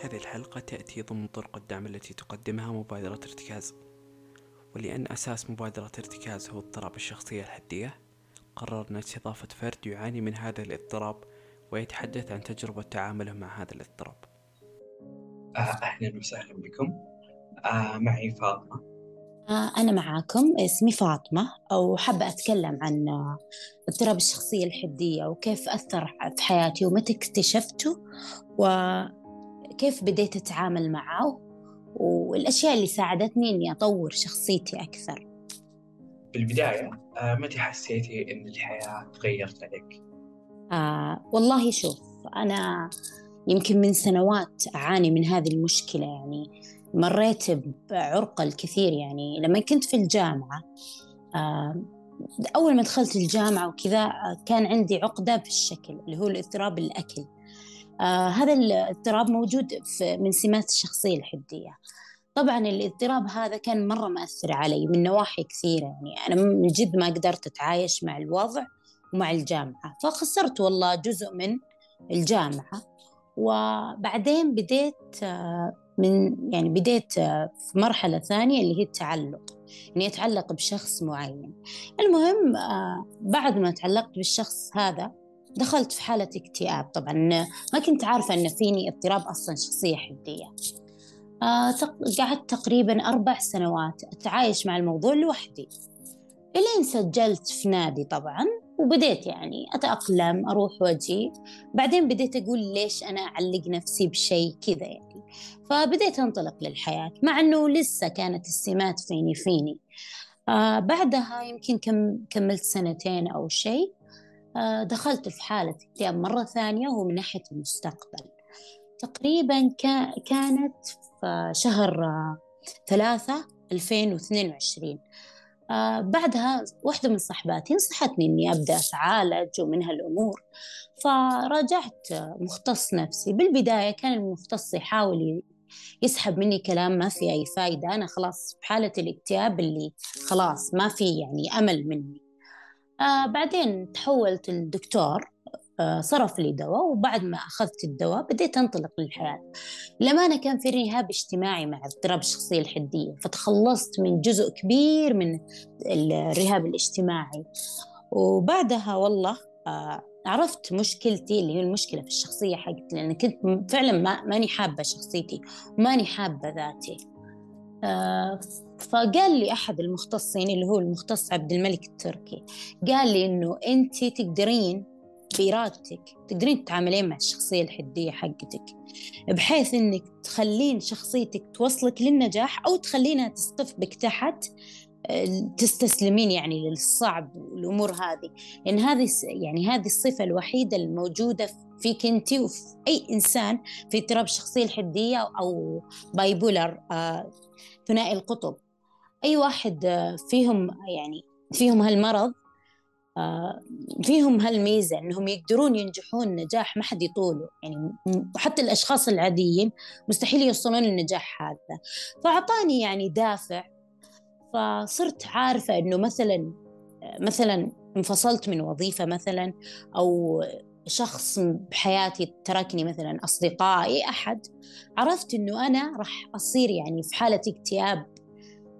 هذه الحلقة تأتي ضمن طرق الدعم التي تقدمها مبادرة ارتكاز. ولأن أساس مبادرة ارتكاز هو اضطراب الشخصية الحدية قررنا استضافة فرد يعاني من هذا الاضطراب ويتحدث عن تجربة تعامله مع هذا الاضطراب. آه، أهلا وسهلا بكم. آه، معي فاطمة. آه، أنا معاكم. اسمي فاطمة أو حابة أتكلم عن اضطراب الشخصية الحدية وكيف أثر في حياتي ومتى اكتشفته وكيف بديت أتعامل معه والأشياء اللي ساعدتني إني أطور شخصيتي أكثر بالبداية متى حسيتي إن الحياة تغيرت عليك؟ آه والله شوف أنا يمكن من سنوات أعاني من هذه المشكلة يعني مريت بعرقة الكثير يعني لما كنت في الجامعة آه أول ما دخلت الجامعة وكذا كان عندي عقدة في الشكل اللي هو الاضطراب الأكل آه هذا الاضطراب موجود في من سمات الشخصية الحدية. طبعا الاضطراب هذا كان مرة مأثر علي من نواحي كثيرة. يعني أنا من جد ما قدرت أتعايش مع الوضع ومع الجامعة فخسرت والله جزء من الجامعة. وبعدين بديت آه، من يعني بديت آه، في مرحلة ثانية اللي هي التعلق. إني أتعلق بشخص معين. المهم بعد ما تعلقت بالشخص هذا دخلت في حالة اكتئاب. طبعا ما كنت عارفة أن فيني اضطراب أصلا شخصية حدية. قعدت تقريبا أربع سنوات أتعايش مع الموضوع لوحدي. إلين سجلت في نادي طبعا وبديت يعني أتأقلم أروح وأجي. بعدين بديت أقول ليش أنا أعلق نفسي بشيء كذا يعني. فبديت أنطلق للحياة مع أنه لسه كانت السمات فيني فيني. آه بعدها يمكن كم كملت سنتين أو شيء. آه دخلت في حالة اكتئاب مرة ثانية وهو من ناحية المستقبل. تقريبا كانت في شهر آه ثلاثة 2022 آه بعدها واحدة من صحباتي نصحتني إني أبدأ أتعالج ومن هالأمور فراجعت مختص نفسي. بالبداية كان المختص يحاول يسحب مني كلام ما في أي فايدة. أنا خلاص بحالة الاكتئاب اللي خلاص ما في يعني أمل مني. آه بعدين تحولت الدكتور آه، صرف لي دواء وبعد ما أخذت الدواء بديت أنطلق للحياة. للأمانة كان في رهاب اجتماعي مع اضطراب الشخصية الحدية فتخلصت من جزء كبير من الرهاب الاجتماعي. وبعدها والله آه، عرفت مشكلتي اللي هي المشكلة في الشخصية حقتي لأن كنت فعلا ما ماني حابة شخصيتي وماني حابة ذاتي. آه، فقال لي أحد المختصين اللي هو المختص عبد الملك التركي قال لي إنه أنت تقدرين بإرادتك تقدرين تتعاملين مع الشخصية الحدية حقتك بحيث إنك تخلين شخصيتك توصلك للنجاح أو تخلينها تصطف بك تحت آه، تستسلمين يعني للصعب والأمور هذه. لأن هذه يعني هذه الصفة الوحيدة الموجودة فيك أنت وفي أي إنسان في اضطراب الشخصية الحدية أو بايبولر آه، ثنائي القطب. أي واحد آه، فيهم يعني فيهم هالمرض آه، فيهم هالميزة أنهم يقدرون ينجحون نجاح ما حد يطوله. يعني حتى الأشخاص العاديين مستحيل يوصلون للنجاح هذا. فأعطاني يعني دافع فصرت عارفة أنه مثلا مثلا انفصلت من وظيفة مثلا أو شخص بحياتي تركني مثلا أصدقائي أحد عرفت أنه أنا راح أصير يعني في حالة اكتئاب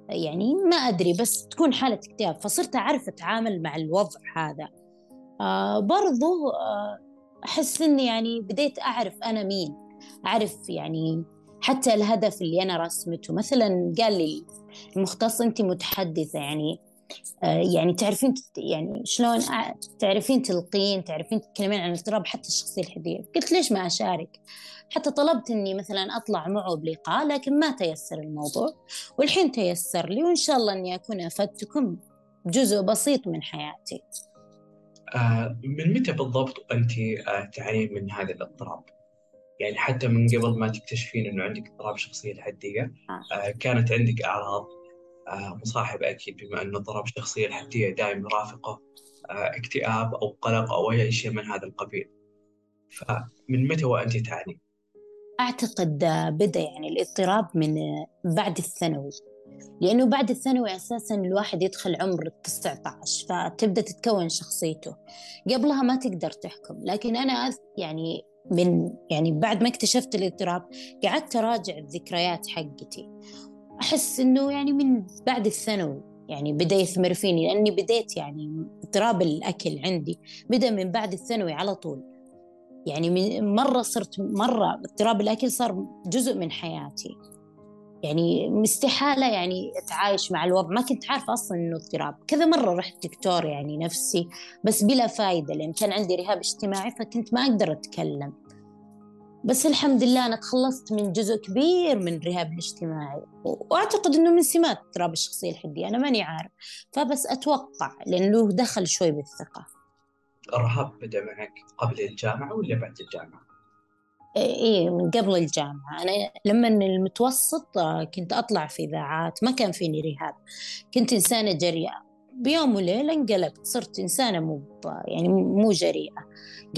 يعني ما أدري بس تكون حالة اكتئاب فصرت أعرف أتعامل مع الوضع هذا. آه برضو آه أحس إني يعني بديت أعرف أنا مين. أعرف يعني حتى الهدف اللي أنا رسمته مثلا قال لي المختص أنت متحدثة يعني يعني تعرفين يعني شلون تعرفين تلقين تعرفين تتكلمين عن الاضطراب حتى الشخصية الحدية قلت ليش ما أشارك حتى طلبت إني مثلا أطلع معه بلقاء لكن ما تيسر الموضوع والحين تيسر لي وإن شاء الله إني أكون أفدتكم جزء بسيط من حياتي. آه من متى بالضبط وانت آه تعانين من هذا الاضطراب؟ يعني حتى من قبل ما تكتشفين إنه عندك اضطراب شخصية الحديه آه. آه كانت عندك أعراض آه مصاحبه أكيد بما انه اضطراب الشخصيه الحدية دائما يرافقه آه اكتئاب أو قلق أو أي شيء من هذا القبيل. فمن متى وأنت تعانين؟ أعتقد بدأ يعني الاضطراب من بعد الثانوي لأنه بعد الثانوي أساسا الواحد يدخل عمر 19 فتبدأ تتكون شخصيته قبلها ما تقدر تحكم لكن أنا يعني من يعني بعد ما اكتشفت الاضطراب قعدت أراجع الذكريات حقتي أحس إنه يعني من بعد الثانوي يعني بدأ يثمر فيني لأني بديت يعني اضطراب الأكل عندي بدأ من بعد الثانوي على طول. يعني من مرة صرت مرة اضطراب الأكل صار جزء من حياتي. يعني استحالة يعني أتعايش مع الوضع ما كنت عارفة أصلا إنه اضطراب كذا مرة رحت دكتور يعني نفسي بس بلا فايدة لأن كان عندي رهاب اجتماعي فكنت ما أقدر أتكلم. بس الحمد لله أنا تخلصت من جزء كبير من الرهاب الاجتماعي. وأعتقد أنه من سمات اضطراب الشخصية الحدية أنا ماني عارف. فبس أتوقع لأنه دخل شوي بالثقة. الرهاب بدأ معك قبل الجامعة ولا بعد الجامعة؟ إيه من قبل الجامعة. أنا لما المتوسط آه، كنت أطلع في إذاعات ما كان فيني رهاب. كنت إنسانة جريئة. بيوم وليلة انقلبت صرت إنسانة مو يعني مو جريئة.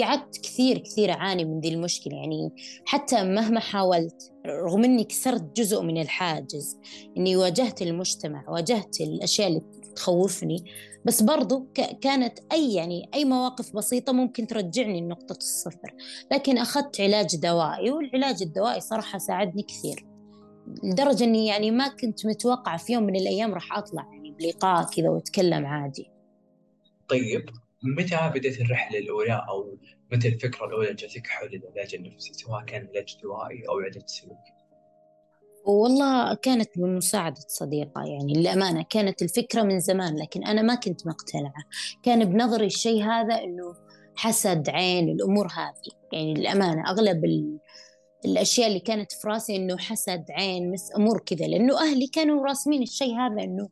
قعدت كثير كثير أعاني من ذي المشكلة يعني حتى مهما حاولت رغم إني كسرت جزء من الحاجز إني واجهت المجتمع واجهت الأشياء اللي تخوفني بس برضو كانت أي يعني أي مواقف بسيطة ممكن ترجعني لنقطة الصفر. لكن أخذت علاج دوائي والعلاج الدوائي صراحة ساعدني كثير لدرجة أني يعني ما كنت متوقعة في يوم من الأيام راح أطلع. بلقاء كذا وأتكلم عادي. طيب متى بدأت الرحلة الأولى أو متى الفكرة الأولى جاتك حول العلاج النفسي سواء كان علاج دوائي أو علاج سلوكي؟ والله كانت بمساعدة صديقة يعني للأمانة كانت الفكرة من زمان لكن أنا ما كنت مقتنعة. كان بنظري الشيء هذا إنه حسد عين الأمور هذه. يعني للأمانة أغلب ال... الأشياء اللي كانت في راسي إنه حسد عين مس أمور كذا لأنه أهلي كانوا راسمين الشيء هذا إنه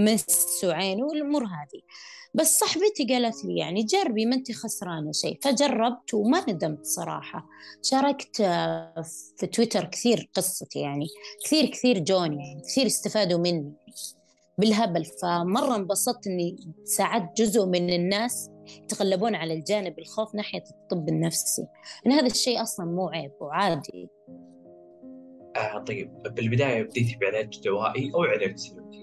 مس وعين والأمور هذه. بس صاحبتي قالت لي يعني جربي ما انت خسرانة شيء. فجربت وما ندمت صراحة. شاركت في تويتر كثير قصتي يعني. كثير كثير جوني يعني. كثير استفادوا مني. بالهبل. فمرة انبسطت إني ساعدت جزء من الناس يتغلبون على الجانب الخوف ناحية الطب النفسي. إن هذا الشيء أصلا مو عيب وعادي. آه طيب. بالبداية بديتي بعلاج دوائي أو علاج سلوكي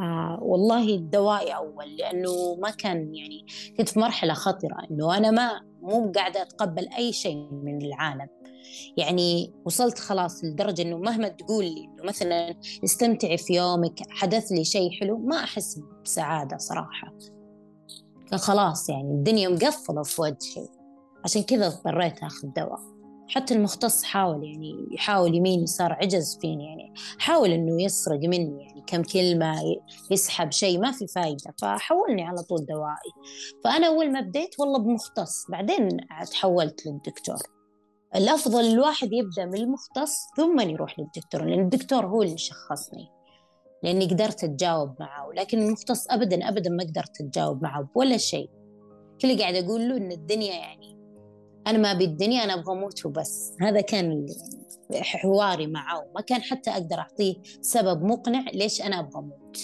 آه والله الدوائي أول لأنه ما كان يعني كنت في مرحلة خطرة إنه أنا ما مو قاعدة أتقبل أي شيء من العالم. يعني وصلت خلاص لدرجة إنه مهما تقول لي إنه مثلا استمتعي في يومك حدث لي شيء حلو ما أحس بسعادة صراحة. كان خلاص يعني الدنيا مقفلة في وجهي. عشان كذا اضطريت أخذ دواء. حتى المختص حاول يعني يحاول يمين يسار عجز فيني يعني. حاول إنه يسرق مني يعني كم كلمة يسحب شيء ما في فايدة. فحولني على طول دوائي. فأنا أول ما بديت والله بمختص. بعدين تحولت للدكتور. الأفضل الواحد يبدأ من المختص ثم يروح للدكتور لأن الدكتور هو اللي شخصني. لأني قدرت أتجاوب معه. لكن المختص أبدا أبدا ما قدرت أتجاوب معه ولا شيء. كل قاعد أقول له إن الدنيا يعني أنا ما بالدنيا أنا أبغى أموت وبس. هذا كان حواري معه. ما كان حتى أقدر أعطيه سبب مقنع ليش أنا أبغى أموت.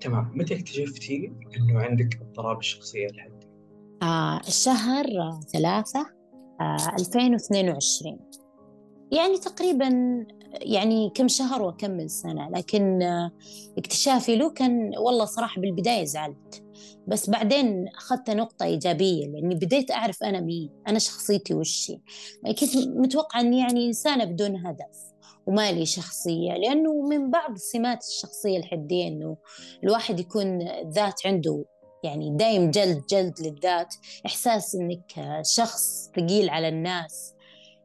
تمام. متى اكتشفتي أنه عندك اضطراب الشخصية الحدية؟ آه الشهر ثلاثة آه 2022 يعني تقريبا يعني كم شهر وكمل سنة. لكن آه اكتشافي له كان والله صراحة بالبداية زعلت. بس بعدين أخذت نقطة إيجابية لأني بديت أعرف أنا مين أنا شخصيتي وشي كنت متوقعة أني يعني إنسانة بدون هدف وما لي شخصية لأنه من بعض سمات الشخصية الحدية أنه الواحد يكون ذات عنده يعني دايم جلد جلد للذات إحساس أنك شخص ثقيل على الناس.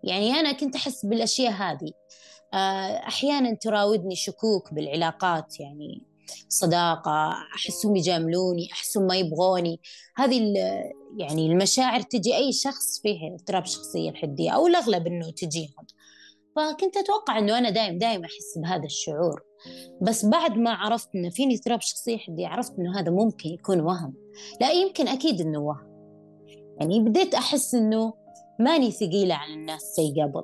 يعني أنا كنت أحس بالأشياء هذه. آه، أحيانا تراودني شكوك بالعلاقات يعني صداقة أحسهم يجاملوني أحسهم ما يبغوني. هذه يعني المشاعر تجي أي شخص فيه اضطراب شخصية الحدية أو الأغلب أنه تجيهم. فكنت أتوقع أنه أنا دايم دايم أحس بهذا الشعور. بس بعد ما عرفت أنه فيني اضطراب شخصية حدية عرفت أنه هذا ممكن يكون وهم. لا يمكن أكيد أنه وهم. يعني بديت أحس أنه ماني ثقيلة على الناس زي قبل.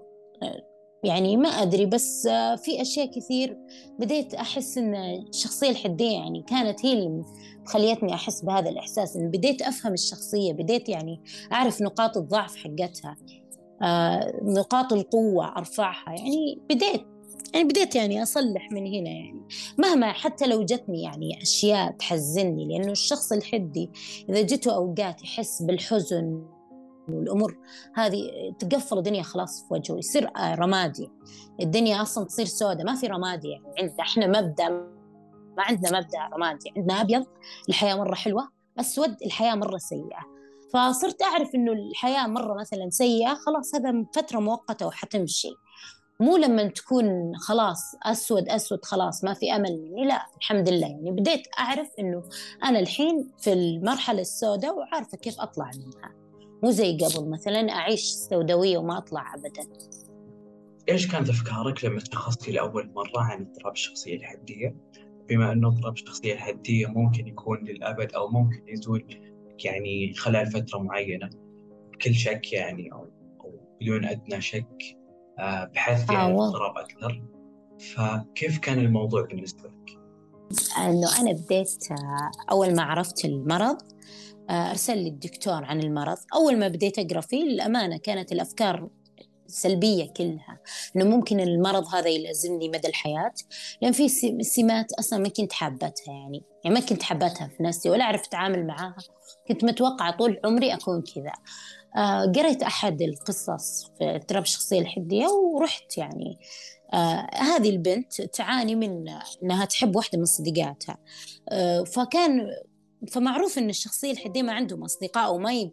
يعني ما أدري بس في أشياء كثير بديت أحس إن الشخصية الحدية يعني كانت هي اللي خليتني أحس بهذا الإحساس إن بديت أفهم الشخصية بديت يعني أعرف نقاط الضعف حقتها آه، نقاط القوة أرفعها يعني بديت يعني بديت يعني أصلح من هنا يعني. مهما حتى لو جتني يعني أشياء تحزني لأنه الشخص الحدي إذا جته أوقات يحس بالحزن الأمور هذه تقفل الدنيا خلاص في وجهه يصير رمادي. الدنيا أصلا تصير سوداء ما في رمادي يعني. عندنا إحنا مبدأ ما عندنا مبدأ رمادي. عندنا أبيض الحياة مرة حلوة أسود الحياة مرة سيئة. فصرت أعرف إنه الحياة مرة مثلا سيئة خلاص هذا فترة مؤقتة وحتمشي. مو لما تكون خلاص أسود أسود خلاص ما في أمل مني. لا الحمد لله. يعني بديت أعرف إنه أنا الحين في المرحلة السوداء وعارفة كيف أطلع منها. مو زي قبل مثلا أعيش سوداوية وما أطلع ابدا إيش كانت أفكارك لما تشخصتي لأول مرة عن اضطراب الشخصية الحدية؟ بما انه اضطراب الشخصية الحدية ممكن يكون للأبد أو ممكن يزول يعني خلال فترة معينة بكل شك يعني أو أو بدون أدنى شك آه، بحثت عن آه اضطراب أكثر فكيف كان الموضوع بالنسبة لك؟ إنه أنا بديت آه، أول ما عرفت المرض آه، أرسل لي الدكتور عن المرض. أول ما بديت أقرأ فيه للأمانة كانت الأفكار سلبية كلها إنه ممكن المرض هذا يلازمني مدى الحياة. لأن في سمات أصلا ما كنت حابتها يعني يعني ما كنت حابتها في نفسي ولا أعرف أتعامل معاها. كنت متوقعة طول عمري أكون كذا. آه قريت أحد القصص في اضطراب الشخصية الحدية ورحت يعني. آه هذه البنت تعاني من أنها تحب واحدة من صديقاتها. آه فكان فمعروف أن الشخصية الحدية ما عندهم أصدقاء وما يب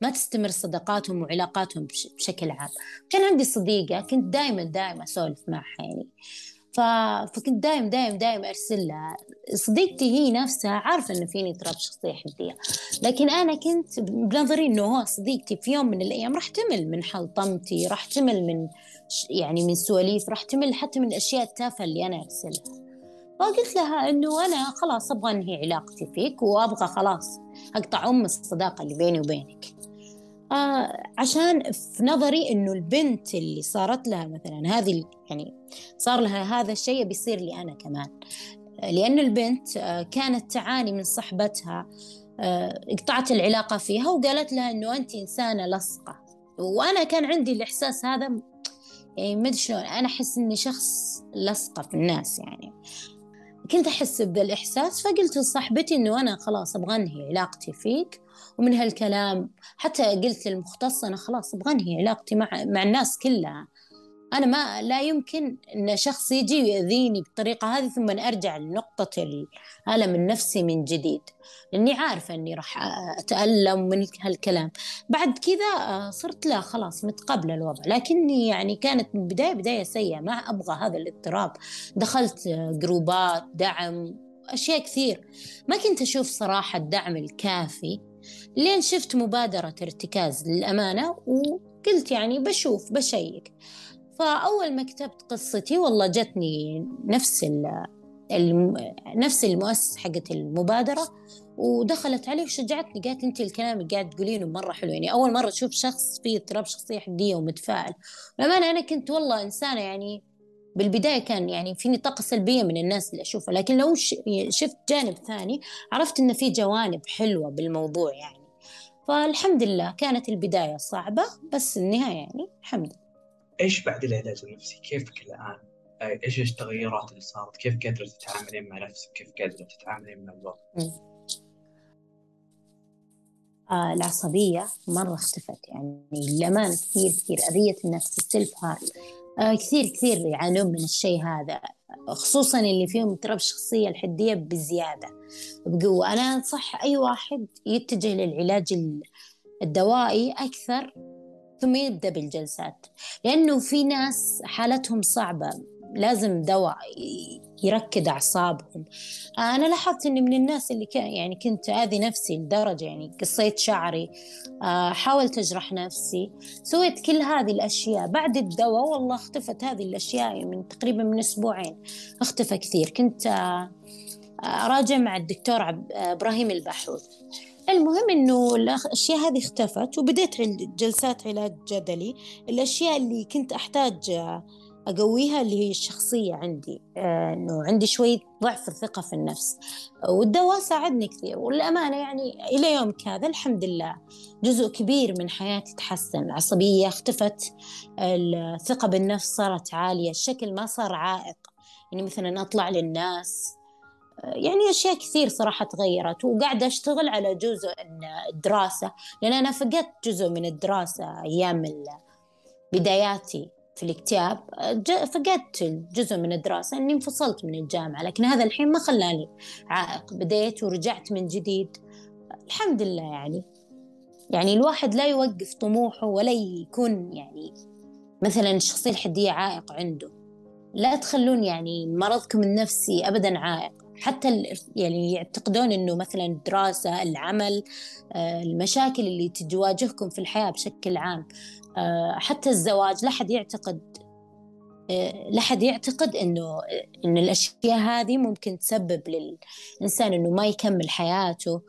ما تستمر صداقاتهم وعلاقاتهم بشكل عام. كان عندي صديقة كنت دائما دائما أسولف معها يعني. ف... فكنت دايم دايم دايم أرسل لها. صديقتي هي نفسها عارفة إنه فيني اضطراب شخصية حدية. لكن أنا كنت بنظري إنه هو صديقتي في يوم من الأيام راح تمل من حلطمتي راح تمل من يعني من سواليف راح تمل حتى من الاشياء التافهة اللي أنا أرسلها. فقلت لها إنه أنا خلاص أبغى أنهي علاقتي فيك وأبغى خلاص أقطع أم الصداقة اللي بيني وبينك. آه عشان في نظري إنه البنت اللي صارت لها مثلا هذه يعني صار لها هذا الشيء بيصير لي أنا كمان. لأن البنت آه كانت تعاني من صحبتها آه قطعت العلاقة فيها وقالت لها إنه أنت إنسانة لصقة. وأنا كان عندي الإحساس هذا يعني ما أدري شلون أنا أحس إني شخص لصقة في الناس يعني. كنت أحس بذا الإحساس فقلت لصاحبتي إنه أنا خلاص أبغى أنهي علاقتي فيك. ومن هالكلام حتى قلت للمختص أنا خلاص أبغى أنهي علاقتي مع مع الناس كلها. أنا ما لا يمكن أن شخص يجي ويأذيني بالطريقة هذه ثم أرجع لنقطة الألم النفسي من جديد لأني عارفة أني راح أتألم من هالكلام. بعد كذا صرت لا خلاص متقبلة الوضع. لكني يعني كانت من البداية بداية سيئة ما أبغى هذا الاضطراب. دخلت جروبات دعم أشياء كثير. ما كنت أشوف صراحة الدعم الكافي. لين شفت مبادرة ارتكاز للأمانة وقلت يعني بشوف بشيك. فأول ما كتبت قصتي والله جتني نفس الم... نفس المؤسس حقت المبادرة ودخلت علي وشجعتني. قالت أنت الكلام اللي قاعد تقولينه مرة حلو. يعني أول مرة أشوف شخص فيه اضطراب شخصية حديه ومتفائل. للأمانة أنا كنت والله إنسانة يعني بالبداية كان يعني فيني طاقة سلبية من الناس اللي أشوفها. لكن لو شفت جانب ثاني عرفت ان في جوانب حلوة بالموضوع يعني. فالحمد لله كانت البداية صعبة بس النهاية يعني الحمد لله. إيش بعد العلاج النفسي؟ كيفك الآن؟ إيش التغيرات اللي صارت؟ كيف قادرة تتعاملين مع نفسك؟ كيف قادرة تتعاملين مع الوضع؟ آه العصبية مرة اختفت يعني للأمانة كثير كثير أذية النفس السلف هارم آه كثير كثير يعانون من الشيء هذا خصوصا اللي فيهم اضطراب الشخصية الحدية بزيادة بقوة أنا أنصح أي واحد يتجه للعلاج الدوائي أكثر ثم يبدأ بالجلسات لأنه في ناس حالتهم صعبة لازم دواء يركد أعصابهم. أنا لاحظت أني من الناس اللي كان يعني كنت أذي نفسي لدرجة يعني قصيت شعري آه، حاولت أجرح نفسي سويت كل هذه الأشياء. بعد الدواء والله اختفت هذه الأشياء من تقريبا من أسبوعين اختفى كثير. كنت آه، أراجع مع الدكتور إبراهيم البحوث. المهم إنه الأشياء هذه اختفت وبديت جلسات علاج جدلي. الأشياء اللي كنت أحتاج أقويها اللي هي الشخصية عندي آه، إنه عندي شوية ضعف الثقة في النفس والدواء ساعدني كثير. والأمانة يعني إلى يومك هذا الحمد لله جزء كبير من حياتي تحسن. العصبية اختفت الثقة بالنفس صارت عالية الشكل ما صار عائق. يعني مثلا أطلع للناس يعني أشياء كثير صراحة تغيرت وقاعدة أشتغل على جزء الدراسة لأن أنا فقدت جزء من الدراسة أيام بداياتي في الاكتئاب فقدت جزء من الدراسة أني انفصلت من الجامعة لكن هذا الحين ما خلاني عائق. بديت ورجعت من جديد. الحمد لله يعني. يعني الواحد لا يوقف طموحه ولا يكون يعني مثلا الشخصية الحدية عائق عنده. لا تخلون يعني مرضكم النفسي أبدا عائق. حتى يعني يعتقدون إنه مثلا الدراسه العمل آه، المشاكل اللي تواجهكم في الحياة بشكل عام آه، حتى الزواج لا حد يعتقد آه، لا حد يعتقد إنه إن الأشياء هذه ممكن تسبب للإنسان إنه ما يكمل حياته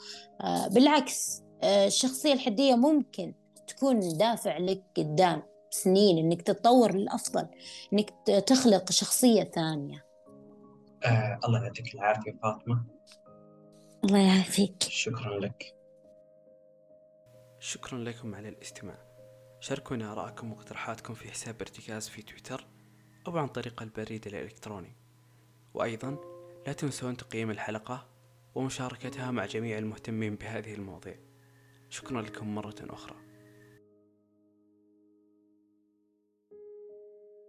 بالعكس الشخصية الحدية ممكن تكون دافع لك قدام سنين إنك تتطور للأفضل إنك تخلق شخصية ثانية. آه الله يعطيك العافية فاطمة. الله يعافيك. شكرا لك. شكرا لكم على الاستماع. شاركونا آراءكم واقتراحاتكم في حساب ارتكاز في تويتر أو عن طريق البريد الإلكتروني. وأيضا لا تنسون تقييم الحلقة ومشاركتها مع جميع المهتمين بهذه المواضيع. شكرا لكم مرة أخرى.